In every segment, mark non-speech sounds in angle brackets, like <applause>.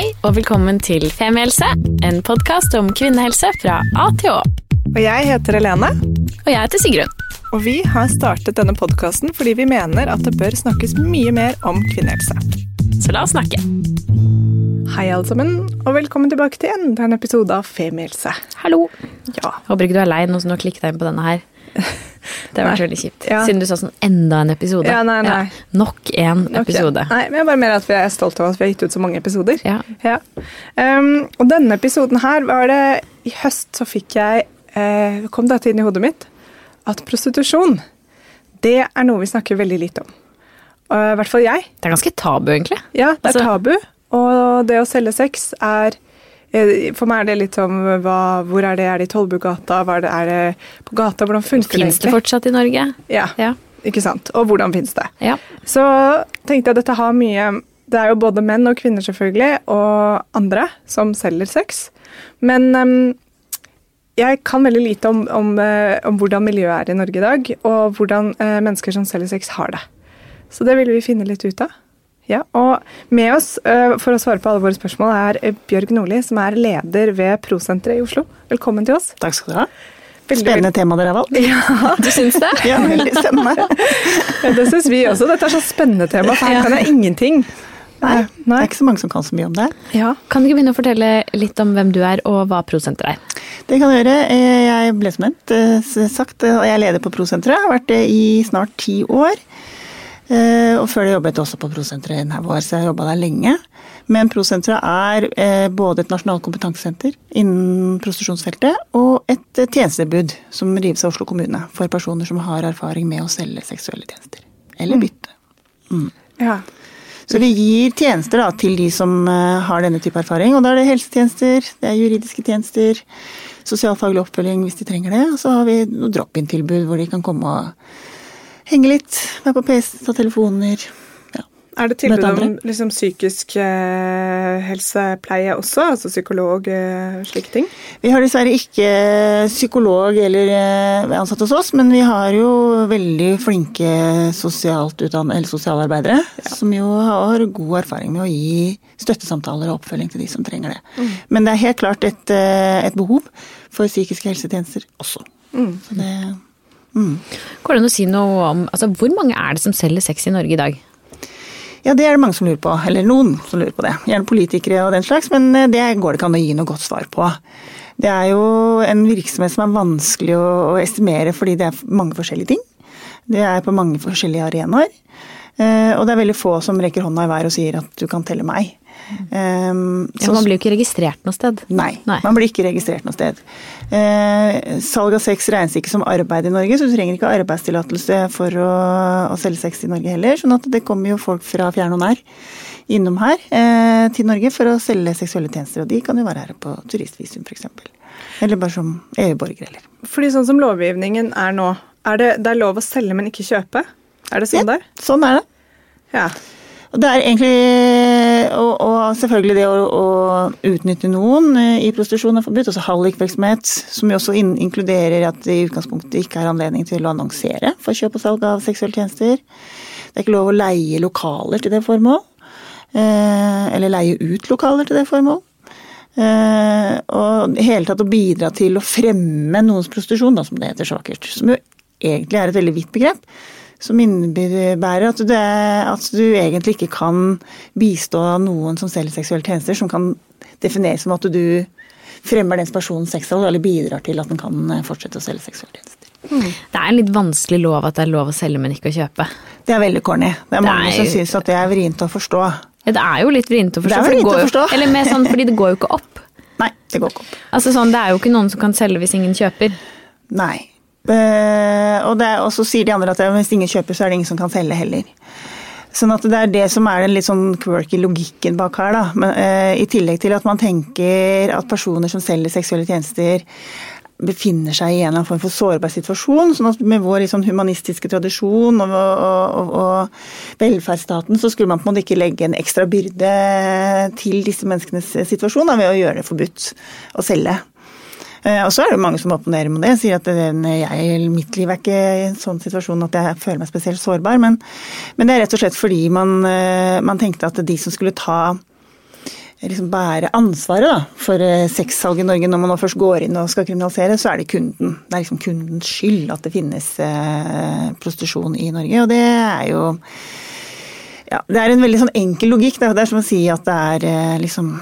Hei og velkommen til Femihelse, en podkast om kvinnehelse fra A til Å. Og jeg heter Helene. Og jeg heter Sigrun. Og vi har startet denne podkasten fordi vi mener at det bør snakkes mye mer om kvinnehelse. Så la oss snakke. Hei, alle sammen, og velkommen tilbake til enda en episode av Femihelse. Hallo. Ja. Håper ikke du er lei nå som du har klikket deg inn på denne her. Det har vært veldig kjipt. Ja. Siden du sa sånn enda en episode. Ja, nei, nei. Nok en episode. Nei, men jeg er bare mer at vi er stolt av at vi har gitt ut så mange episoder. Ja. Ja. Um, og denne episoden her var det I høst så fikk jeg eh, kom dette inn i hodet mitt at prostitusjon, det er noe vi snakker veldig lite om. I uh, hvert fall jeg. Det er ganske tabu, egentlig. Ja, det er Altså- tabu. Og det å selge sex er For meg er det litt som hva, Hvor er det? Er det i Tollbugata? Hva er det, er det på gata? Hvordan funker det Fins det fortsatt i Norge? Ja, Ja. ikke sant. Og hvordan fins det? ja. Så tenkte jeg at dette har mye Det er jo både menn og kvinner selvfølgelig, og andre som selger sex. Men um, jeg kan veldig lite om, om, eh, om hvordan miljøet er i Norge i dag, og hvordan uh, mennesker som selger sex, har det. Så det ville vi finne litt ut av. Ja, og med oss eh, for å svare på alle våre spørsmål er eh, Bjørg Nordli, som er leder ved Prosenteret i Oslo. Velkommen til oss. Takk skal du ha. Spennende tema dere har valgt. Ja, Du syns det? <laughs> Ja, veldig spennende. <laughs> ja, det syns vi også. Dette er så spennende tema, for her kan jeg ingenting. Nei, det er ikke så mange som kan så mye om det. Ja. Kan du ikke begynne å fortelle litt om hvem du er, og hva Prosenteret er? Det kan jeg gjøre. Eh, Jeg ble som nevnt sagt, og jeg er leder på Prosenteret. Har vært det i snart ti år. Eh, Og før det jobbet jeg også på Prosenteret i haug år, så jeg jobba der lenge. Men Prosenteret er eh, både et nasjonalt kompetansesenter innen prostitusjonsfeltet og et eh, tjenestetilbud som rives av Oslo kommune for personer som har erfaring med å selge seksuelle tjenester. Eller bytte. ja. Så vi gir tjenester da, til de som har denne type erfaring. Og da er det helsetjenester, det er juridiske tjenester, sosialfaglig oppfølging hvis de trenger det. Og så har vi drop-in-tilbud hvor de kan komme og henge litt, være på PC, ta telefoner. Ja. Er det tilbud om liksom, psykisk eh, helsepleie også? Altså psykolog, eh, slike ting? Vi har dessverre ikke psykolog eller eh, ansatt hos oss, men vi har jo veldig flinke sosialarbeidere som jo har god erfaring med å gi støttesamtaler og oppfølging til de som trenger det. Men det er helt klart et, eh, et behov for psykiske helsetjenester også. Så det, mm. Går det an å si noe om altså, Hvor mange er det som selger sex i Norge i dag? Ja, det er det mange som lurer på. Eller noen som lurer på det. Gjerne politikere og den slags, men eh, det går det ikke an å gi noe godt svar på. Det er jo en virksomhet som er vanskelig å, å estimere fordi det er mange forskjellige ting. Det er på mange forskjellige arenaer. Eh, og det er veldig få som rekker hånda i været og sier at du kan telle meg. Um, Ja, man blir jo ikke registrert noe sted. Nei, Nei. man blir ikke registrert noe sted. Uh, salg av sex regnes ikke som arbeid i Norge, så du trenger ikke arbeidstillatelse for å, å selge sex i Norge heller. sånn at det kommer jo folk fra fjern og nær innom her uh, til Norge for å selge seksuelle tjenester. Og de kan jo være her på turistvisum f.eks. Eller bare som EU-borgere, eller. Fordi sånn som lovgivningen er nå, er det, det er lov å selge, men ikke kjøpe? Er det sånn Ja, der? sånn er det. Ja. Og det er egentlig Og, og selvfølgelig det å, å utnytte noen eh, i prostitusjon er forbudt. Også hallikvirksomhet, som jo også in inkluderer at det i utgangspunktet ikke er anledning til å annonsere for kjøp og salg av seksuelle tjenester. Det er ikke lov å leie lokaler til det formål. Eh, eller leie ut lokaler til det formål. Eh, og i hele tatt å bidra til å fremme noens prostitusjon, da, som det heter så vakkert. Som jo egentlig er et veldig vidt begrep. Som innebærer at du, at du egentlig ikke kan bistå noen som selger seksuelle tjenester, som kan defineres som at du fremmer den persons sexsalg, eller bidrar til at den kan fortsette å selge seksuelle tjenester. Det er en litt vanskelig lov at det er lov å selge, men ikke å kjøpe. Det er veldig corny. Det er mange Det er- som syns at det er vrient å forstå. Ja, det er jo litt vrient å forstå. Det er for det å forstå. jo- Eller mer sånn, fordi det går jo ikke opp. <laughs> Nei, det går ikke opp. Altså sånn, Det er jo ikke noen som kan selge hvis ingen kjøper. Nei. Eh, og, er, og så sier de andre at hvis ingen kjøper, så er det ingen som kan selge heller. Sånn at det er det som er den litt sånn quirky logikken bak her, da. Men, uh, I tillegg til at man tenker at personer som selger seksuelle tjenester befinner seg i en eller annen form for sårbar situasjon. sånn at med vår sånn humanistiske tradisjon og, og, og velferdsstaten, så skulle man på en måte ikke legge en ekstra byrde til disse menneskenes situasjon da, ved å gjøre det forbudt å selge. Eh, Og så er det mange som opponerer mot det, sier at jeg, mitt liv er ikke i en sånn situasjon at jeg føler meg spesielt sårbar. Men, men det er rett og slett fordi man, eh, man tenkte at de som skulle ta liksom bære ansvaret da, for eh, sexsalg i Norge. Når man nå først går inn og skal kriminalisere, så er det kunden. Det er liksom kundens skyld at det finnes prostitusjon i Norge. Og det er jo ja, Det er en veldig sånn enkel logikk. Det er som å si at det er liksom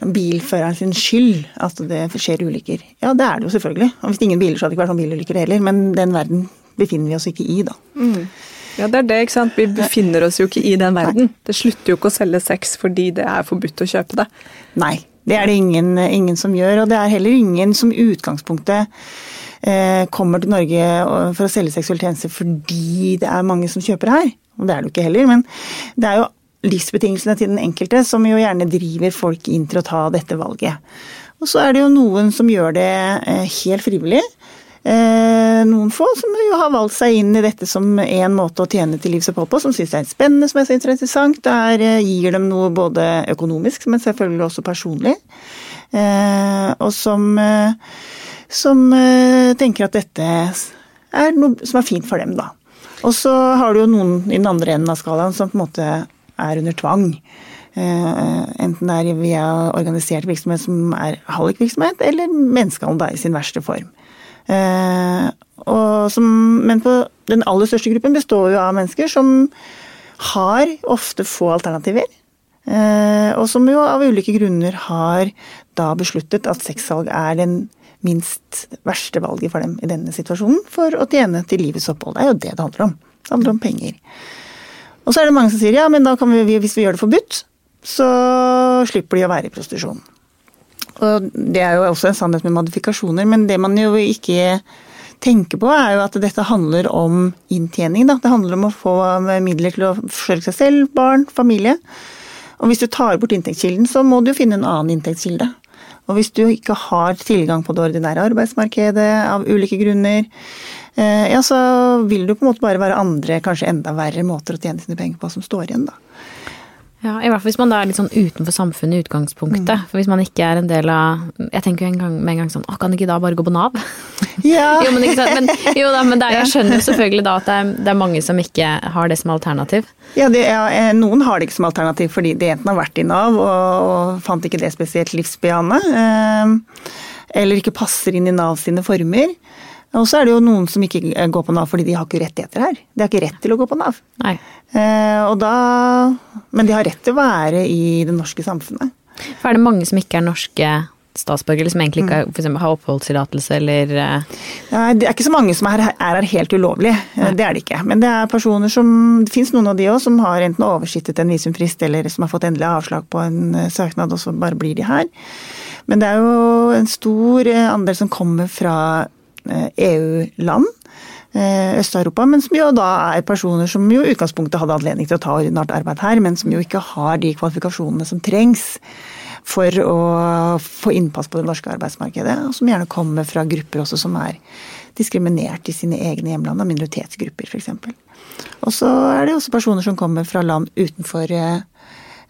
bilføreren sin skyld at det skjer ulykker. Ja, det er det jo selvfølgelig. Og hvis ingen biler, så hadde det ikke vært sånn bilulykker heller. Men den verden befinner vi oss ikke i, da. Mm. Ja, det er det, ikke sant. Vi befinner oss jo ikke i den verden. Det slutter jo ikke å selge sex fordi det er forbudt å kjøpe det. Nei, det er det ingen, ingen som gjør. Og det er heller ingen som i utgangspunktet eh, kommer til Norge for å selge seksuelle tjenester fordi det er mange som kjøper her. Og det er det jo ikke heller. Men det er jo livsbetingelsene til den enkelte som jo gjerne driver folk inn til å ta dette valget. Og så er det jo noen som gjør det eh, helt frivillig. Eh, noen få som jo har valgt seg inn i dette som en måte å tjene til livs opphold på, som syns det er spennende, som er så interessant. Det eh, gir dem noe både økonomisk, men selvfølgelig også personlig. Og som, som tenker at dette er noe som er fint for dem, da. Og så har du jo noen i den andre enden av skalaen som på en måte er under tvang. Enten det er via organisert virksomhet som er hallikvirksomhet, eller menneskehandel i sin verste form. Eh, som, men på den aller største gruppen består jo av mennesker som har ofte få alternativer. Eh, og som jo av ulike grunner har da besluttet at sexsalg er den minst verste valget for dem i denne situasjonen, for å tjene til livets opphold. Det er jo det det handler om. Det handler om penger. Og så er det mange som sier ja, men vi, hvis vi gjør det forbudt, så slipper de å være i prostitusjon. Og det er jo også en sannhet med modifikasjoner, men det man jo ikke tenker på, er jo at dette handler om inntjening. Da. Det handler om å få midler til å forsørge seg selv, barn, familie. Og hvis du tar bort inntektskilden, så må du jo finne en annen inntektskilde. Og hvis du ikke har tilgang på det ordinære arbeidsmarkedet av ulike grunner, ja, så vil det jo på en måte bare være andre, kanskje enda verre måter å tjene sine penger på som står igjen, da. Ja, I hvert fall hvis man da er litt sånn utenfor samfunnet i utgangspunktet. Mm. For hvis man ikke er en del av Jeg tenker jo en gang, med en gang sånn Å, kan ikke da bare gå på Nav? <laughs> Ja. <laughs> jo, men, men, jo da, men der, <laughs> jeg skjønner jo selvfølgelig da at det er, det er, mange som ikke har det som alternativ. Ja, det, ja, noen har det ikke som alternativ fordi de enten har vært i Nav og, og fant ikke det spesielt livsbejaende. Eh, eller ikke passer inn i Nav sine former. Og så er det jo noen som ikke går på Nav fordi de har ikke rettigheter her. De har ikke rett til å gå på Nav. Nei. Eh, da, men de har rett til å være i det norske samfunnet. For er det mange som ikke er norske statsborgere, som egentlig ikke mm. for eksempel, har oppholdstillatelse eller eh? Nei, det er ikke så mange som er, er her helt ulovlig. Eh, Nei. Det er det ikke. Men det er personer som Det fins noen av de òg som har enten oversittet en visumfrist eller som har fått endelig avslag på en eh, søknad, og så bare blir de her. Men det er jo en stor andel som kommer fra EU-land. Østeuropa, Øst-Europa, men som jo da er personer som jo i utgangspunktet hadde anledning til å ta ordinært arbeid her, men som jo ikke har de kvalifikasjonene som trengs for å få innpass på det norske arbeidsmarkedet, og som gjerne kommer fra grupper også som er diskriminert i sine egne hjemland, av minoritetsgrupper f.eks. Og så er det også personer som kommer fra land utenfor EU,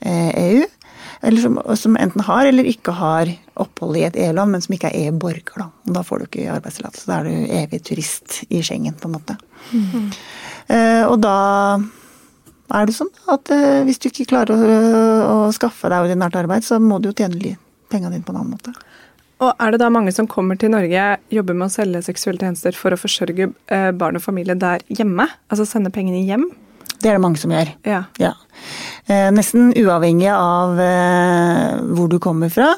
eh, e som, som, enten har eller ikke har opphold i et EU-land, men som ikke er EU-borger. Da. da får du ikke arbeidstillatelse. Da er du evig turist i Schengen, på en måte. Mm. Uh, og da er det sånn at uh, hvis du ikke klarer å, å skaffe deg ordinært arbeid, så må du jo tjene pengene dine på en annen måte. Og Er det da mange som kommer til Norge, jobber med å selge seksuelle tjenester for å forsørge eh, barn og familie der hjemme? Altså sende pengene hjem? Det er det mange som gjør. Ja. ja. Eh, nesten uavhengig av eh, hvor du kommer fra.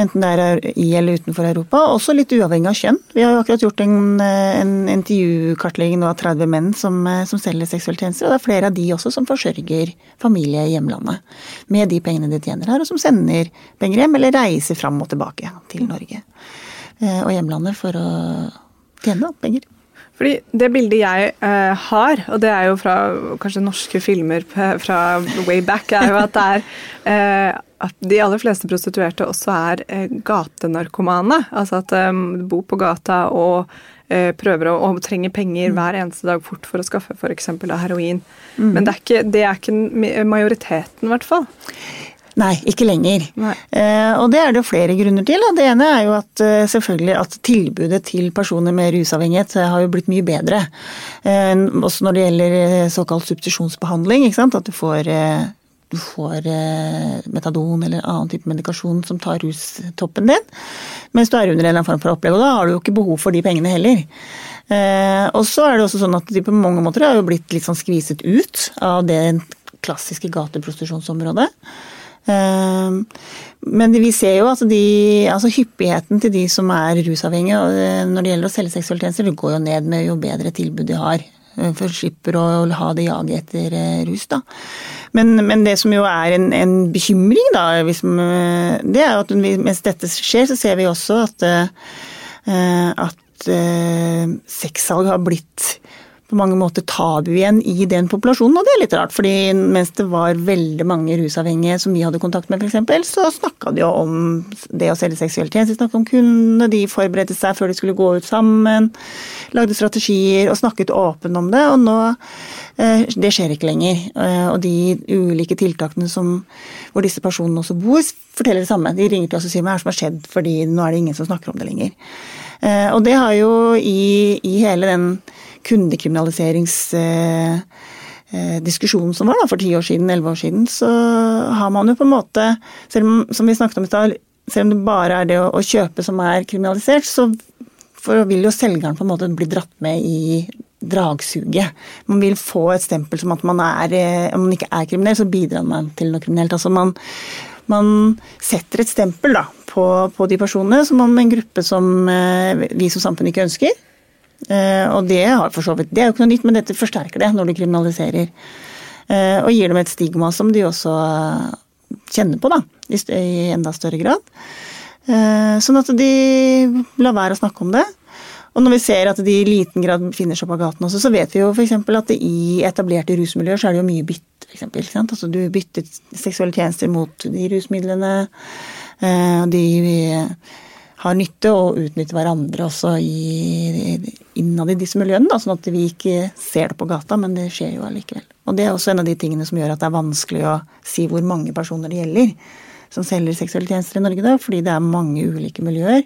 Enten det er i eller utenfor Europa. Også litt uavhengig av kjønn. Vi har jo akkurat gjort en, eh, en intervjukartlegging av 30 menn som, som selger seksuelle tjenester. Og det er flere av de også som forsørger familie i hjemlandet. Med de pengene de tjener her, og som sender penger hjem eller reiser fram og tilbake til Norge og hjemlandet for å tjene opp penger. Fordi Det bildet jeg uh, har, og det er jo fra kanskje norske filmer fra way back, er jo at er uh, at de aller fleste prostituerte også er uh, gatenarkomane. Altså at de bor på gata og prøver å, og trenger penger mm. hver eneste dag fort for å skaffe f.eks. heroin. Mm. Men det er, ikke, det er ikke majoriteten, i hvert fall. Nei, ikke lenger. Eh, og det er det flere grunner til. Det ene er jo at eh, selvfølgelig at tilbudet til personer med rusavhengighet eh, har jo blitt mye bedre. Eh, også når det gjelder såkalt substitusjonsbehandling. At du får du får metadon eller annen type medikasjon som tar rustoppen din, mens du er under en eller annen form for opplegg. Og da har du jo ikke behov for de pengene heller. Eh, og så er det også sånn at de på mange måter har jo blitt litt sånn skviset ut av det klassiske gateprostitusjonsområdet. Eh, men vi ser jo at de, altså hyppigheten til de som er rusavhengige eh, når det gjelder å selge det går jo ned med jo bedre tilbud de har. Eh, for slipper å ha det jaget etter eh, rus, da. Men, men, det som jo er en, en bekymring, da, det er at mens dette skjer, så ser vi også at, at sexsalg har blitt på mange måter tabu igjen i den populasjonen, og det er litt rart. fordi mens det var veldig mange rusavhengige som vi hadde kontakt med f.eks., så snakka de jo om det å selge seksuelle tjenester, snakka om kundene, de forberedte seg før de skulle gå ut sammen, lagde strategier og snakket åpent om det. Og nå eh, det skjer ikke lenger. Eh, og de ulike tiltakene som, hvor disse personene også bor, forteller det samme. De ringer til oss og sier hva er det som har skjedd, fordi nå er det ingen som snakker om det lenger. Eh, og det har jo i, i hele den kundekriminaliseringsdiskusjonen som var da, for ti år siden, elleve år siden, så har man jo på en måte, selv om, som vi snakket om i stad, selv om det bare er det å, å kjøpe som er kriminalisert, så vil jo selgeren på en måte bli dratt med i dragsuget. Man vil få et stempel som at man er eh, Om man ikke er kriminell, så bidrar man til noe kriminelt. Altså man, man setter et stempel da, på, på de personene som om en gruppe som eh, vi som samfunn ikke ønsker. Eh, og det har for så vidt Det er jo ikke noe nytt, men dette forsterker det når du kriminaliserer. Eh, og gir dem et stigma som de også eh, kjenner på, da, i enda større grad. Sånn at de lar være å snakke om det. Og når vi ser at de i liten grad finner seg på gaten også, så vet vi jo f.eks. at i etablerte rusmiljøer så er det jo mye bytte, f.eks. Altså du bytter seksuelle tjenester mot de rusmidlene. De har nytte og utnytter hverandre også i, innad i disse miljøene. Da, sånn at vi ikke ser det på gata, men det skjer jo allikevel. Og det er også en av de tingene som gjør at det er vanskelig å si hvor mange personer det gjelder som selger seksuelle tjenester i Norge, da, fordi det er mange ulike miljøer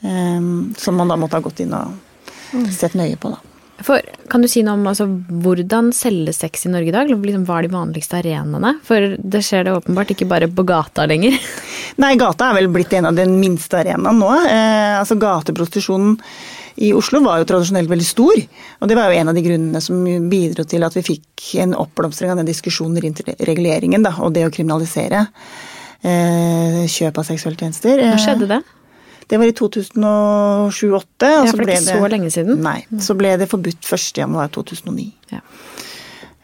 um, som man da måtte ha gått inn og sett nøye på. da. For, kan du si noe om altså, hvordan selges sex i Norge i dag? Liksom, hva er de vanligste arenaene? For det skjer det åpenbart ikke bare på gata lenger. <laughs> Nei, gata er vel blitt en av den minste arenaen nå. Eh, altså Gateprostitusjonen i Oslo var jo tradisjonelt veldig stor. Og det var jo en av de grunnene som bidro til at vi fikk en oppblomstring av den diskusjonen rundt reguleringen da, og det å kriminalisere eh, kjøp av seksuelle tjenester. Hva skjedde det? Det var i 2007-2008. Ja, for det er ikke så lenge siden. Nei. Så ble det forbudt 1.1.2009. Ja.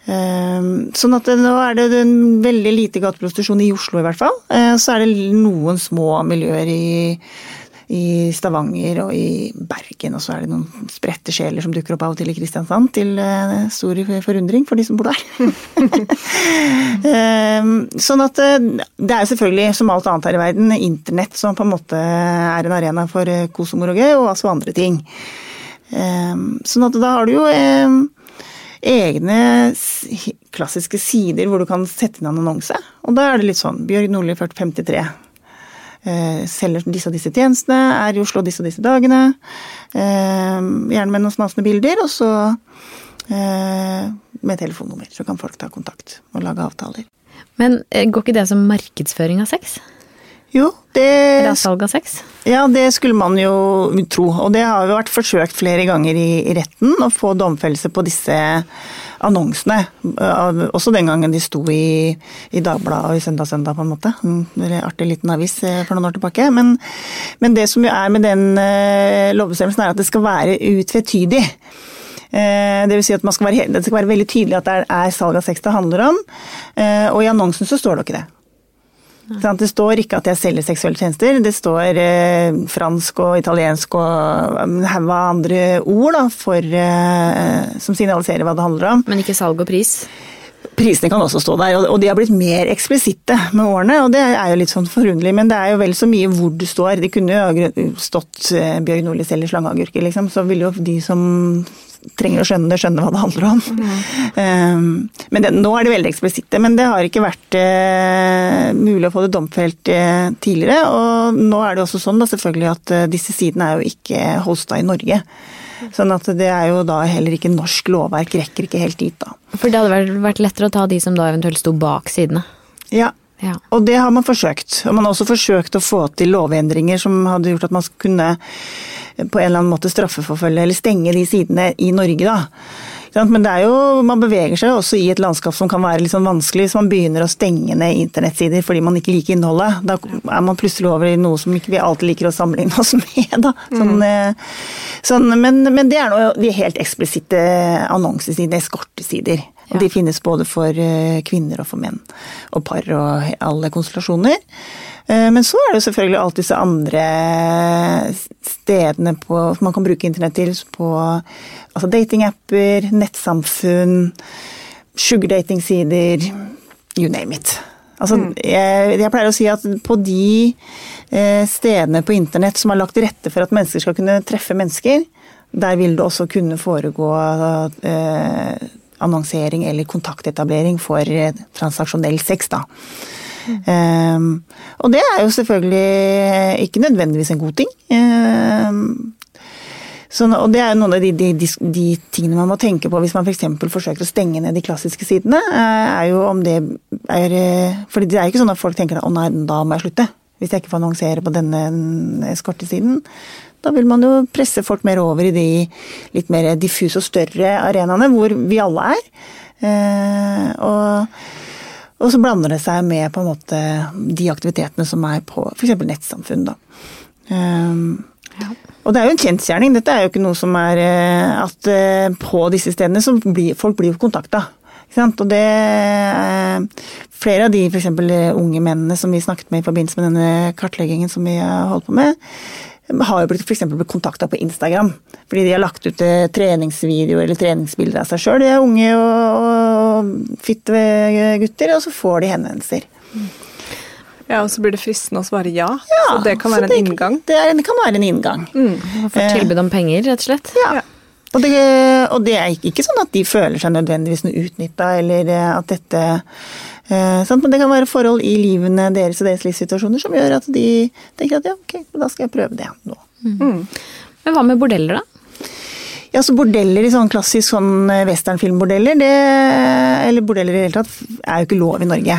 Um, sånn at nå er det en veldig lite gateprostitusjon i Oslo i hvert fall. Uh, så er det noen små miljøer i i Stavanger og i Bergen, og så er det noen spredte sjeler som dukker opp av og til i Kristiansand, til eh, stor forundring for de som bor der. <laughs> Ehm, sånn at eh, det er selvfølgelig, som alt annet her i verden, internett som på en måte er en arena for eh, kos og moroge, og altså andre ting. Ehm, sånn at da har du jo ehm, egne klassiske sider hvor du kan sette inn en annonse. Og da er det litt sånn Bjørg Nordli 4053 Eh, selger disse og disse tjenestene, er i Oslo disse og disse dagene. Eh, gjerne med noen smasende bilder, og så eh, med telefonnummer. Så kan folk ta kontakt og lage avtaler. Men går ikke det som markedsføring av sex? Jo, det Eller salg av sex? Ja, det skulle man jo tro. Og det har jo vært forsøkt flere ganger i retten å få domfellelse på disse annonsene. Også den gangen de sto i, i Dagbladet og i Søndag Søndag, på en måte. En artig liten avis eh, for noen år tilbake. Men, men det som jo er med den eh, lovbestemmelsen, er at det skal være utvetydig. Eh, det vil si at skal være, det skal være veldig tydelig at det er salg av sex det handler om. Og i annonsen så står det ikke det. Det står ikke at jeg selger seksuelle tjenester. Det står eh, fransk og italiensk og en haug av andre ord da, for, eh, som signaliserer hva det handler om. Men ikke salg og pris? Prisene kan også stå der, og de har blitt mer eksplisitte med årene. og Det er jo litt sånn forunderlig, men det er jo vel så mye hvor du står. Det kunne jo stått eh, Bjørg Nordli selger slangeagurker, liksom. Så ville jo de som trenger å skjønne det, skjønne hva det handler om. Mm. Um, men det, nå er det veldig eksplisitte. Men det har ikke vært uh, mulig å få det domfelt uh, tidligere. Og nå er det også sånn da selvfølgelig at uh, disse sidene er jo ikke hosta i Norge. Sånn at det er jo da heller ikke norsk lovverk rekker ikke helt dit, da. For det hadde vært lettere å ta de som da eventuelt sto bak sidene? Ja. Ja. Og det har man forsøkt. Og man har også forsøkt å få til lovendringer som hadde gjort at man kunne på en eller annen måte straffeforfølge eller stenge de sidene i Norge, da. Men det er jo, man beveger seg også i et landskap som kan være litt sånn vanskelig, hvis man begynner å stenge ned internettsider fordi man ikke liker innholdet. Da er man plutselig over i noe som ikke vi alltid liker å sammenligne oss <laughs> med. Da. Sånn, mm. sånn, men, men det er noe, de helt eksplisitte annonsesider, eskortesider. Og de finnes både for eh, kvinner og for menn. Og par og alle konstellasjoner. Eh, Men så er det jo selvfølgelig alt disse andre stedene på, som man kan bruke internett til. På altså datingapper, nettsamfunn, sugardatingsider, you name it. Altså, jeg, jeg pleier å si at på de eh, stedene på internett som har lagt til rette for at mennesker skal kunne treffe mennesker, der vil det også kunne foregå eh, annonsering eller kontaktetablering for eh, transaksjonell sex, da. Um, og det er jo selvfølgelig ikke nødvendigvis en god ting. Um, så, og det er noen av de, de, de, tingene man må tenke på hvis man f.eks. For forsøker å stenge ned de klassiske sidene. er jo om det er fordi det er jo ikke sånn at folk tenker at å nei, da må jeg slutte. Hvis jeg ikke får annonsere på denne eskortesiden. Da vil man jo presse folk mer over i de litt mer diffuse og større arenaene hvor vi alle er. Uh, og og så blander det seg med på en måte de aktivitetene som er på f.eks. nettsamfunn. Da. Um, ja. Og det er jo en kjensgjerning. Dette er jo ikke noe som er at på disse stedene så blir folk blir kontakta. Og det Flere av de f.eks. unge mennene som vi snakket med i forbindelse med denne kartleggingen som vi har holdt på med, har jo blitt, for blitt kontakta på Instagram. Fordi de har lagt ut treningsvideoer eller treningsbilder av seg sjøl. De er unge og, og fitte gutter, og så får de henvendelser. Ja, og så blir det fristende å svare ja. ja så det kan være en det, inngang. Det, er, det, kan være en inngang. Mm. Få tilbud om penger, rett og slett. Ja. Og, det, og det, er ikke sånn at de føler seg nødvendigvis noe utnytta, eller at dette eh, sant? Men det kan være forhold i livene deres og deres livssituasjoner som gjør at de tenker at ja, ok, da skal jeg prøve det nå. Mm. Men hva med bordeller, da? Ja, så Bordeller i sånn klassisk sånn westernfilmbordeller, det, eller bordeller i det hele tatt, er jo ikke lov i Norge.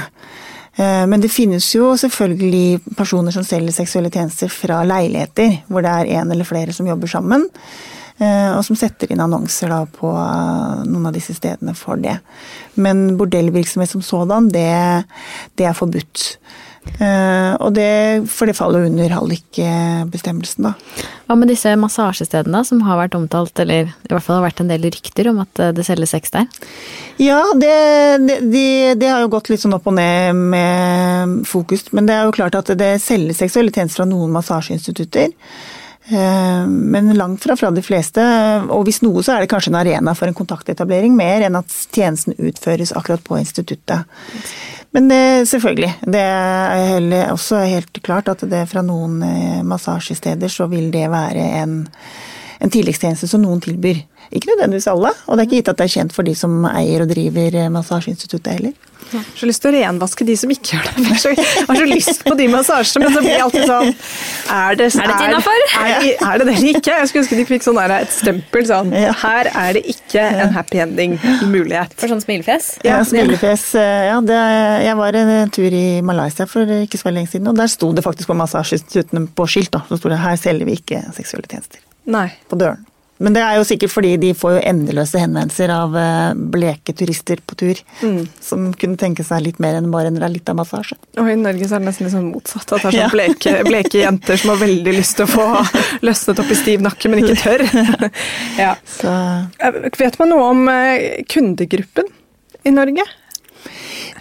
Men det finnes jo selvfølgelig personer som selger seksuelle tjenester fra leiligheter, hvor det er en eller flere som jobber sammen. Og som setter inn annonser da på noen av disse stedene for det. Men bordellvirksomhet som sådan, det, det er forbudt. Og det, for det faller under hallikbestemmelsen, da. Hva med disse massasjestedene som har vært omtalt, eller i hvert fall har vært en del rykter om at det selges sex der? Ja, det, det, de, det har jo gått litt sånn opp og ned med fokus. Men det er jo klart at det selges seksuelle tjenester fra noen massasjeinstitutter. Men langt fra fra de fleste. Og hvis noe, så er det kanskje en arena for en kontaktetablering, mer enn at tjenesten utføres akkurat på instituttet. Men det, selvfølgelig. Det er også helt klart at det fra noen massasjesteder så vil det være en, en tilleggstjeneste som noen tilbyr. Ikke nødvendigvis alle, og det er ikke gitt at det er kjent for de som eier og driver massasjeinstituttet heller. Jeg har så lyst til å renvaske de som ikke gjør det. Jeg har så lyst på de massasjene, men så blir jeg alltid sånn Er det, er det innafor? Er, er, er, det det eller ikke? Jeg skulle ønske de fikk sånn der, et stempel sånn Her er det ikke en happy ending-mulighet. For sånn smilefjes? Ja, smilefjes. Ja, det, jeg var en tur i Malaysia for ikke så lenge siden, og der sto det faktisk på massasjeinstituttene på skilt da, så sto det her selger vi ikke seksuelle tjenester. Nei. På døren. Men det er jo sikkert fordi de får jo endeløse henvendelser av bleke turister på tur. Mm. Som kunne tenke seg litt mer enn bare en liten massasje. Og i Norge så er det nesten litt sånn motsatt. At det er sånn bleke, bleke, jenter som har veldig lyst til å få løsnet opp i stiv nakke, men ikke tør. <laughs> ja. så. Vet man noe om kundegruppen i Norge?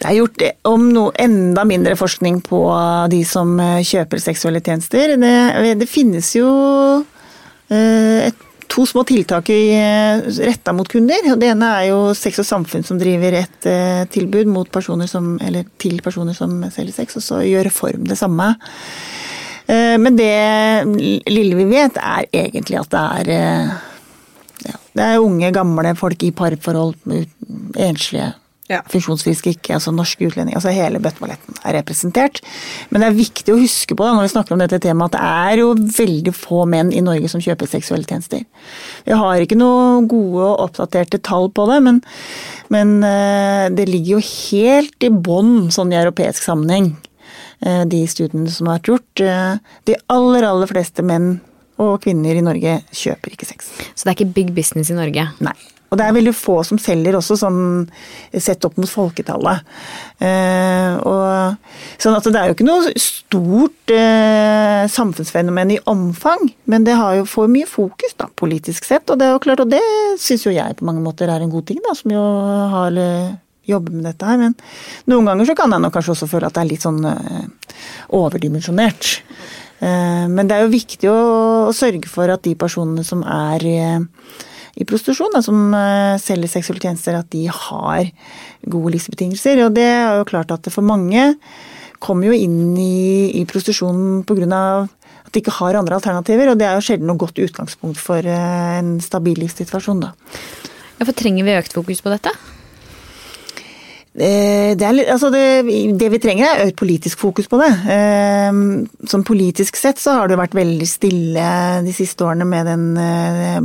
Det er gjort om noe enda mindre forskning på de som kjøper seksuelle tjenester. Det, det finnes jo et to små tiltak retta mot kunder. Det ene er jo Sex og Samfunn som driver et tilbud mot personer som, til personer som selger sex, og så gjør Reform det samme. Men det lille vi vet, er egentlig at det er ja, Det er unge, gamle folk i parforhold, enslige, Ja. Funksjonsfriske ikke, altså norske utlendinger. Altså hele bøtteballetten er representert. Men det er viktig å huske på da, når vi snakker om dette temaet, at det er jo veldig få menn i Norge som kjøper seksuelle tjenester. Vi har ikke noe gode og oppdaterte tall på det, men, men eh, det ligger jo helt i bånn sånn i europeisk sammenheng, eh, de studiene som har vært gjort. Eh, De aller, aller fleste menn og kvinner i Norge kjøper ikke sex. Så det er ikke big business i Norge. Nei. Og det er veldig få som selger også, sånn sett opp mot folketallet. Eh, og, sånn at det er jo ikke noe stort eh, samfunnsfenomen i omfang, men det har jo for mye fokus da, politisk sett. Og det er jo klart, og det syns jo jeg på mange måter er en god ting, da, som jo har eh, jobber med dette her. Men noen ganger så kan jeg nok kanskje også føle at det er litt sånn eh, overdimensjonert. Eh, Men det er jo viktig å, å sørge for at de personene som er i prostitusjon, da, som eh, selger seksuelle tjenester, at de har gode livsbetingelser. Og det er jo klart at for mange kommer jo inn i, i prostitusjon pga. at de ikke har andre alternativer, og det er jo sjelden noe godt utgangspunkt for eh, en stabil livssituasjon, da. Hvorfor trenger vi økt fokus på dette? Eh, Det, er, altså det, det vi trenger er økt politisk fokus på det. Eh, Sånn politisk sett så har det vært veldig stille de siste årene med den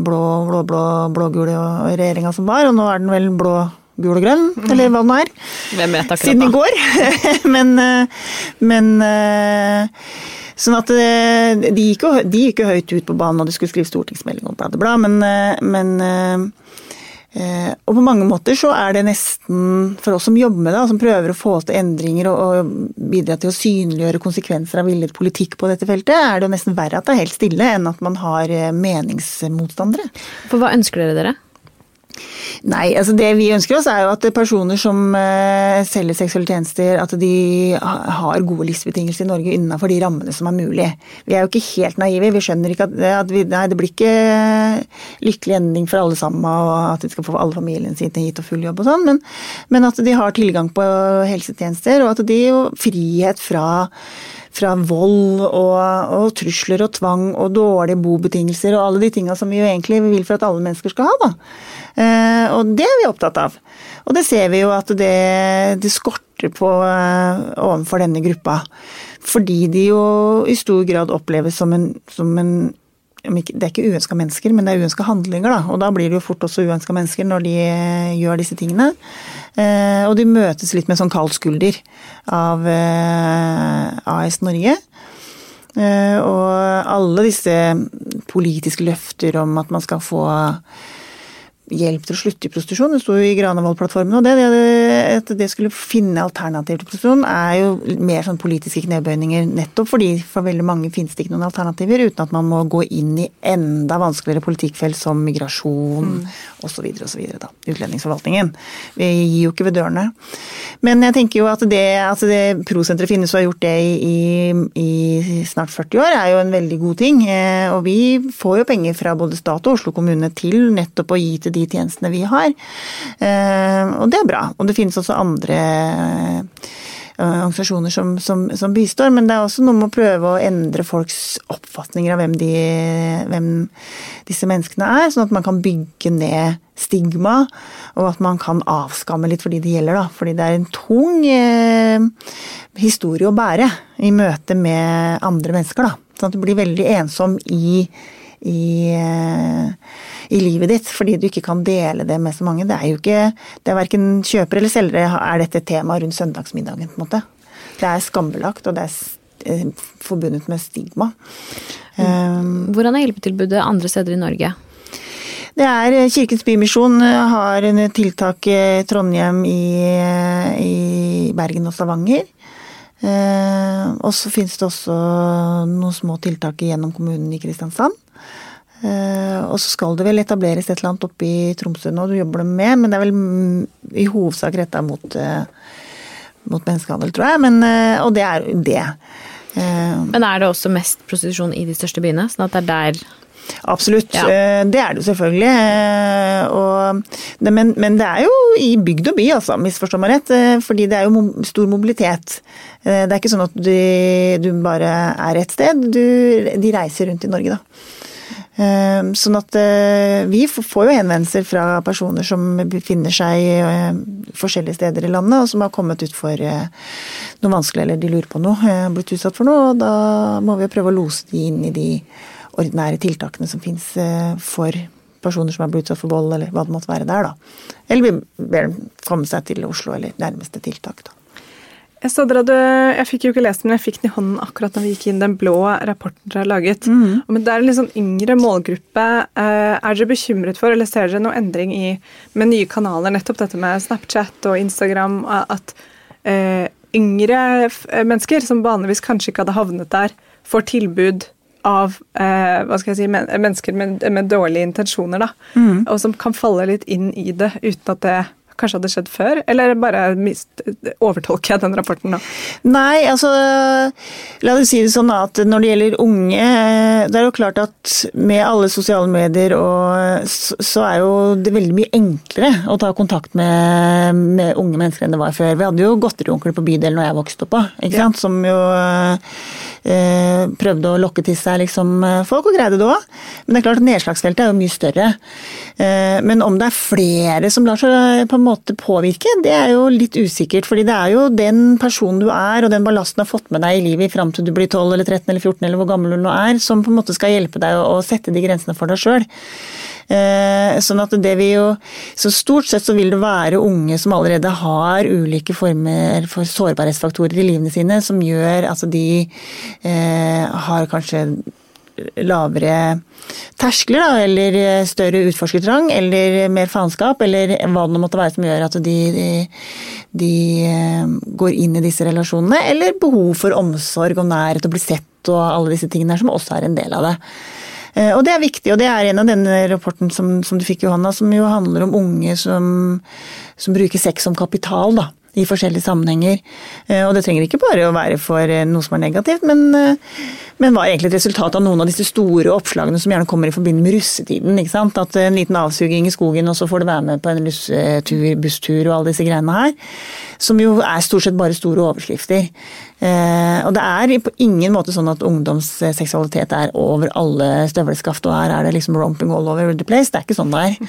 blå blå, blå, blå, blå-gule regjeringa som var, og nå er den vel blå, gul og grønn, eller hva den er. Hvem vet Siden i går. <laughs> men eh, men eh, Sånn at eh, de gikk, jo, de gikk jo høyt ut på banen og de skulle skrive stortingsmelding og bla, bla, men, eh, men eh, Eh, og på mange måter så er det nesten, for oss som jobber med det, som prøver å få til endringer og bidra til å synliggjøre konsekvenser av villet politikk på dette feltet, er det jo nesten verre at det er helt stille enn at man har eh, meningsmotstandere. For hva ønsker dere dere? Nei, altså det vi ønsker oss er jo at personer som eh, selger seksuelle tjenester, at de har gode livsbetingelser i Norge innenfor de rammene som er mulig. Vi er jo ikke helt naive, vi skjønner ikke at, at vi, nei, det blir ikke lykkelig ending for alle sammen, og at de skal få alle familien sin hit og full jobb og sånn, men, men at de har tilgang på helsetjenester, og at de jo frihet fra fra vold og, og trusler og tvang og dårlige bobetingelser og alle de tinga som vi jo egentlig vil for at alle mennesker skal ha. da. Eh, og det er vi opptatt av. Og det ser vi jo at det, det skorter på eh, overfor denne gruppa. Fordi de jo i stor grad oppleves som en, som en det er ikke uønska mennesker, men det er uønska handlinger. Da. Og da blir det jo fort også uønska mennesker når de eh, gjør disse tingene. Eh, og de møtes litt med sånn kald skulder av eh, AS Norge. Og alle disse politiske løfter om at man skal få hjelp til å slutte i prostitusjon. Det sto jo i Granavolden-plattformen. Og det, det, at det skulle finne alternativ til prostitusjon, er jo mer sånn politiske knebøyninger. Nettopp fordi for veldig mange finnes det ikke noen alternativer, uten at man må gå inn i enda vanskeligere politikkfelt som migrasjon mm. osv. osv. Utlendingsforvaltningen. Vi gir jo ikke ved dørene. Men jeg tenker jo at det, altså det Prosenteret finnes og har gjort det i, i, i snart 40 år, er jo en veldig god ting. Eh, Og vi får jo penger fra både stat og Oslo kommune til nettopp å gi til de tjenestene vi har. Eh, Og det er bra. Og det finnes også andre eh, organisasjoner som, som, som bistår, men det er også noe med å prøve å endre folks oppfatninger av hvem, de, hvem disse menneskene er, sånn at man kan bygge ned stigma, og at man kan avskamme litt for de det gjelder. Da. Fordi det er en tung eh, historie å bære i møte med andre mennesker. Da. Sånn at du blir veldig ensom i, i, eh, i livet ditt fordi du ikke kan dele det med så mange. Det er jo ikke det er Verken kjøpere eller selgere er dette temaet tema rundt søndagsmiddagen. på en måte. Det er skambelagt, og det er eh, forbundet med stigma. Um, Hvordan er hjelpetilbudet andre steder i Norge? Det er eh, Kirkens Bymisjon har en tiltak i Trondheim, i, i Bergen og Stavanger. Eh, og så finnes det også noen små tiltak gjennom kommunen i Kristiansand. Eh, og så skal det vel etableres et eller annet oppe i Tromsø nå, du jobber det med, men det er vel i hovedsak retta mot, eh, mot menneskehandel, tror jeg. Men, eh, og det er det. Men er det også mest prostitusjon i de største byene? Sånn at det er der Absolutt, Ja. det er det jo selvfølgelig. Og det, men, men det er jo i bygd og by, altså, misforstå meg rett. Fordi det er jo stor mobilitet. Det er ikke sånn at du, du bare er et sted, du, de reiser rundt i Norge, da. Eh, sånn at eh, vi får jo henvendelser fra personer som befinner seg forskjellige steder i landet, og som har kommet ut for noe vanskelig, eller de lurer på noe, blitt utsatt for noe. og Da må vi prøve å lose de inn i de ordinære tiltakene som fins for personer som har blitt utsatt for vold, eller hva det måtte være der, da. Eller vi ber dem komme seg til Oslo eller nærmeste tiltak, da. Jeg så dere hadde, jeg fikk jo ikke lest den, men jeg fikk den i hånden akkurat når vi gikk inn den blå rapporten dere har laget. Mm. Men Det er en litt sånn yngre målgruppe. Eh, er dere bekymret for, eller ser dere noen endring i med nye kanaler, nettopp dette med Snapchat og Instagram, at uh, yngre mennesker som vanligvis kanskje ikke hadde havnet der, får tilbud av eh, hva skal jeg si, men, mennesker med, med, dårlige intensjoner, da, mm. og som kan falle litt inn i det uten at det kanskje hadde skjedd før, eller bare mist, overtolker jeg den rapporten nå? Nei, altså la oss si det sånn at når det gjelder unge, det er jo klart at med alle sosiale medier og så er jo det veldig mye enklere å ta kontakt med, med unge mennesker enn det var før. Vi hadde jo godterionkler på bydelen når jeg vokste opp, ikke sant? som jo eh, prøvde å lokke til seg liksom, folk, og greide det òg. Men det er klart at nedslagsfeltet er jo mye større. Eh, men om det er flere som lar seg på en måte påvirke, det er jo litt usikkert. fordi det er jo den personen du er og den ballasten du har fått med deg i livet fram til du blir 12 eller 13 eller 14 eller hvor gammel du nå er, som på en måte skal hjelpe deg å, sette de grensene for deg sjøl. Eh, sånn at det vil jo Så stort sett så vil det være unge som allerede har ulike former for sårbarhetsfaktorer i livene sine, som gjør at de eh, har kanskje lavere terskler, da, eller større utforskertrang, eller mer faenskap, eller hva det måtte være som gjør at de, de, de, eh, går inn i disse relasjonene, eller behov for omsorg og nærhet og bli sett og alle disse tingene her, som også er en del av det. Eh, og det er viktig, og det er en av denne rapporten som, som du fikk, Johanna, som jo handler om unge som, som bruker sex som kapital, da i forskjellige sammenhenger. Eh, og det trenger ikke bare å være for eh, noe som er negativt, men, men var egentlig et resultat av noen av disse store oppslagene som gjerne kommer i forbindelse med russetiden. ikke sant? At en liten avsuging i skogen, og så får du være med på en russetur, busstur og alle disse greiene her. Som jo er stort sett bare store overskrifter. Eh, og det er på ingen måte sånn at ungdomsseksualitet er over alle støvleskaft, og her er det liksom romping all over the place. Det er ikke sånn det er. <laughs>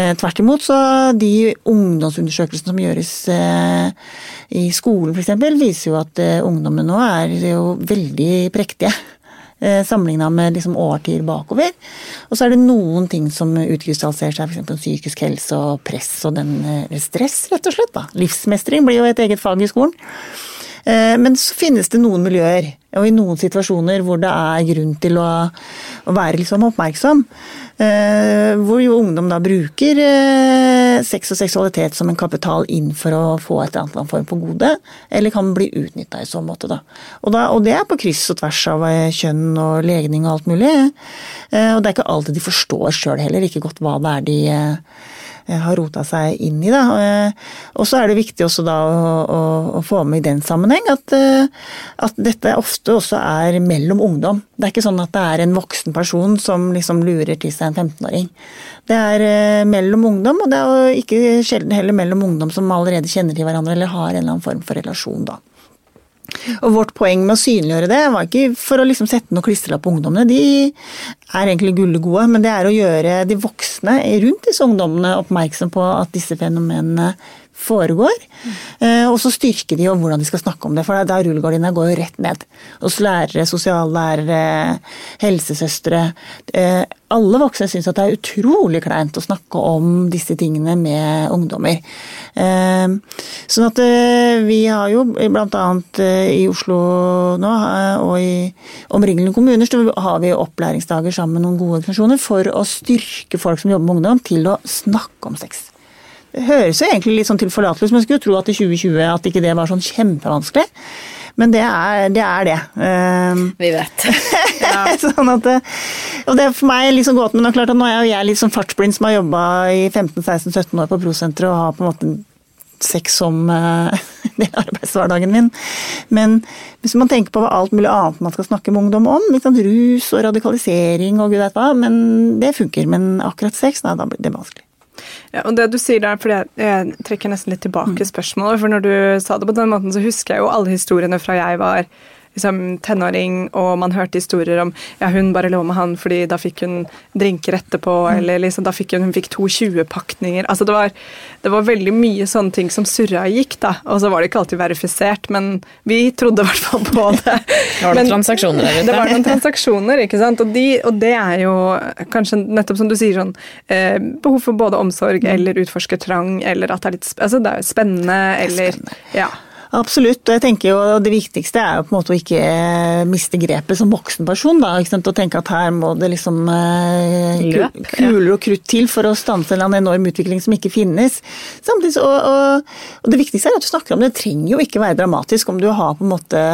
Eh, tvert imot så de ungdomsundersøkelsene som gjøres eh, i skolen f.eks., viser jo at ungdommen nå er jo veldig prektige. <laughs> Sammenligna med liksom årtier bakover. Og så er det noen ting som utkrystalliserer seg, f.eks. psykisk helse og press og den stress, rett og slett. da. Livsmestring blir jo et eget fag i skolen. Eh, men så finnes det noen miljøer og i noen situasjoner hvor det er grunn til å, å være liksom oppmerksom. Eh, hvor jo ungdom da bruker eh, sex og seksualitet som en kapital inn for å få et eller annet form for gode, eller kan bli utnytta i så måte. Da. Og, da. og, det er på kryss og tvers av kjønn og legning og alt mulig. Og det er ikke alltid de forstår sjøl heller ikke godt hva det er de har rota seg inn i. Da. Eh, og så er det viktig også da å, å, å få med i den sammenheng at, eh, at, dette ofte også er mellom ungdom. Det er ikke sånn at det er en voksen person som liksom lurer til seg en 15-åring. Det er mellom ungdom, og det er ikke sjelden heller mellom ungdom som allerede kjenner til hverandre eller har en eller annen form for relasjon, da. Og vårt poeng med å synliggjøre det var ikke for å liksom sette noe klistrelapp på ungdommene, de er egentlig gullegode, men det er å gjøre de voksne rundt disse ungdommene oppmerksom på at disse fenomenene foregår. Mm. Og så styrke de om hvordan de skal snakke om det, for da rullegardina går jo rett ned. Hos lærere, sosiallærere, helsesøstre. Eh, alle voksne syns at det er utrolig kleint å snakke om disse tingene med ungdommer. Eh, sånn at vi har jo bl.a. i Oslo nå og i omringende kommuner så har vi opplæringsdager sammen med noen gode organisasjoner for å styrke folk som jobber med ungdom til å snakke om sex. Høres jo egentlig litt sånn tilforlatelig ut, men jeg skulle tro at i 2020 at ikke det var sånn kjempevanskelig. Men det er det. Er det. Um, Vi vet. <laughs> sånn at, og det er for meg liksom gåten, men det er klart at nå er jo jeg litt sånn fartsblind som har jobba i 15-16-17 år på Prosenteret og har på en måte sex som uh, <laughs> det er arbeidshverdagen min. Men hvis man tenker på alt mulig annet man skal snakke med ungdom om, liksom rus og radikalisering og gud vet hva, men det funker. Men akkurat sex, nei, da blir det vanskelig. Ja, og det du sier der, for jeg, jeg trekker nesten litt tilbake mm. spørsmålet. For når du sa det på den måten, så husker jeg jo alle historiene fra jeg var liksom, tenåring, og man hørte historier om ja, hun bare lå med han fordi da fikk hun drinker etterpå, Mm. eller liksom, da fikk hun, hun fikk to 20-pakninger. Altså, det, var, det var veldig mye sånne ting som surra og gikk, da. Og så var det ikke alltid verifisert, men vi trodde i hvert fall på <laughs> det. Var det transaksjoner der ute? det var noen transaksjoner, ikke sant. Og, de, og det er jo kanskje nettopp som du sier, sånn eh, behov for både omsorg eller utforskertrang, eller at det er litt altså det er spennende, eller Ja. Absolutt, og jeg tenker jo det viktigste er jo på en måte å ikke miste grepet som voksen person. da, ikke sant? Og tenke at her må det liksom eh, Løp, kuler og krutt til for å stanse en enorm utvikling som ikke finnes. Samtidig så, og, og, og det viktigste er at du snakker om det. Det trenger jo ikke være dramatisk om du har på en måte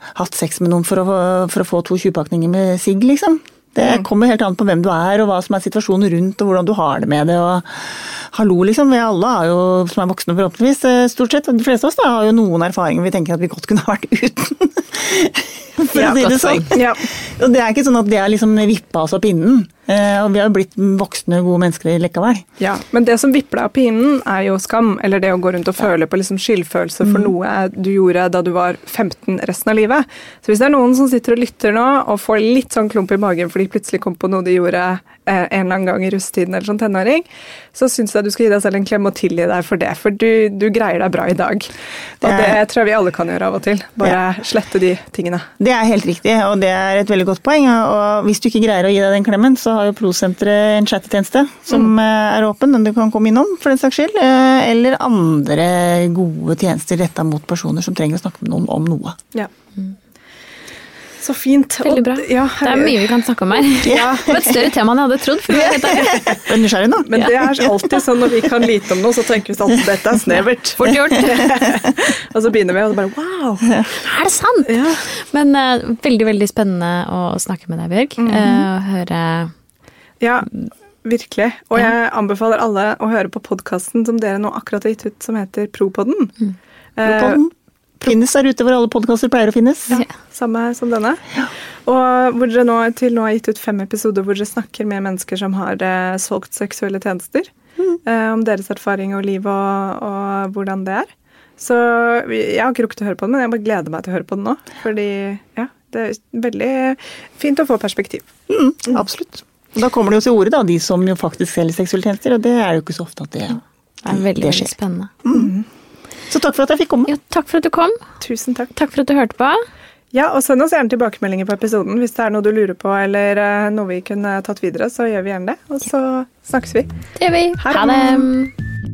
hatt sex med noen for å, for å få to 20-pakninger med sigg, liksom. Det kommer helt an på hvem du er og hva som er situasjonen rundt og hvordan du har det med det. og Hallo, liksom. Vi alle har jo, som er voksne forhåpentligvis, eh, stort sett, de fleste av oss da, har jo noen erfaringer vi tenker at vi godt kunne ha vært uten. <laughs> For Ja, å si det sånn. ja. Og det er ikke sånn at det har liksom vippa oss opp pinnen. Eh, Og vi har jo blitt voksne, gode mennesker likevel. Ja, Men det som vipper deg av pinnen, er jo skam. Eller det å gå rundt og føle på liksom skyldfølelse for noe du gjorde da du var 15 resten av livet. Så hvis det er noen som sitter og lytter nå og får litt sånn klump i magen fordi de plutselig kom på noe de gjorde en eller annen gang i russetiden eller som tenåring, så syns jeg du skal gi deg selv en klem og tilgi deg for det. For du, du greier deg bra i dag. Og Det det tror jeg vi alle kan gjøre av og til. Bare slette de tingene. Det er helt riktig, og det er et veldig godt poeng. Og hvis du ikke greier å gi deg den klemmen, så har jo Pro-senteret en chattetjeneste som mm. er åpen, den du kan komme innom for den saks skyld. eh, Eller andre gode tjenester retta mot personer som trenger å snakke med noen om noe. Ja. Så fint. Veldig bra. Og- Ja, Det er mye vi kan snakke om her. <laughs> Ja. Det var et større tema enn jeg hadde trodd. For <laughs> jeg. Er nysgjerrig nå? Men det er alltid sånn når vi kan lite om noe, så tenker vi sånn dette er snevert. Fort gjort. <laughs> Og så begynner vi, og så bare wow! Er det sant? Ja. Men uh, veldig, veldig spennende å snakke med deg, Bjørg. Eh, uh, høre Ja, virkelig. Og jeg anbefaler alle å høre på podkasten som dere nå akkurat har gitt ut, som heter Propodden. Eh, Podden finnes der ute hvor alle podkaster pleier å finnes. ja, samme som denne. Og hvor dere nå til nå har gitt ut fem episoder hvor dere snakker med mennesker som har eh, solgt seksuelle tjenester. Eh, om deres erfaring og liv og, og hvordan det er. Så jeg har ikke rukket å høre på den, men jeg bare gleder meg til å høre på den nå. Fordi ja, det er veldig fint å få perspektiv. Mm, absolutt. Da kommer det jo til orde, da, de som jo faktisk selger seksuelle tjenester, og det er jo ikke så ofte at det, Det er veldig, det veldig spennende. spennende. Så takk for at jeg fikk komme. Ja, takk for at du kom. Tusen takk. Takk for at du hørte på. Ja, og Send oss gjerne tilbakemeldinger på episoden hvis det er noe du lurer på eller eh, noe vi kunne tatt videre. Så gjør vi gjerne det. Og så snakkes vi. Det gjør vi. Ha Ha det.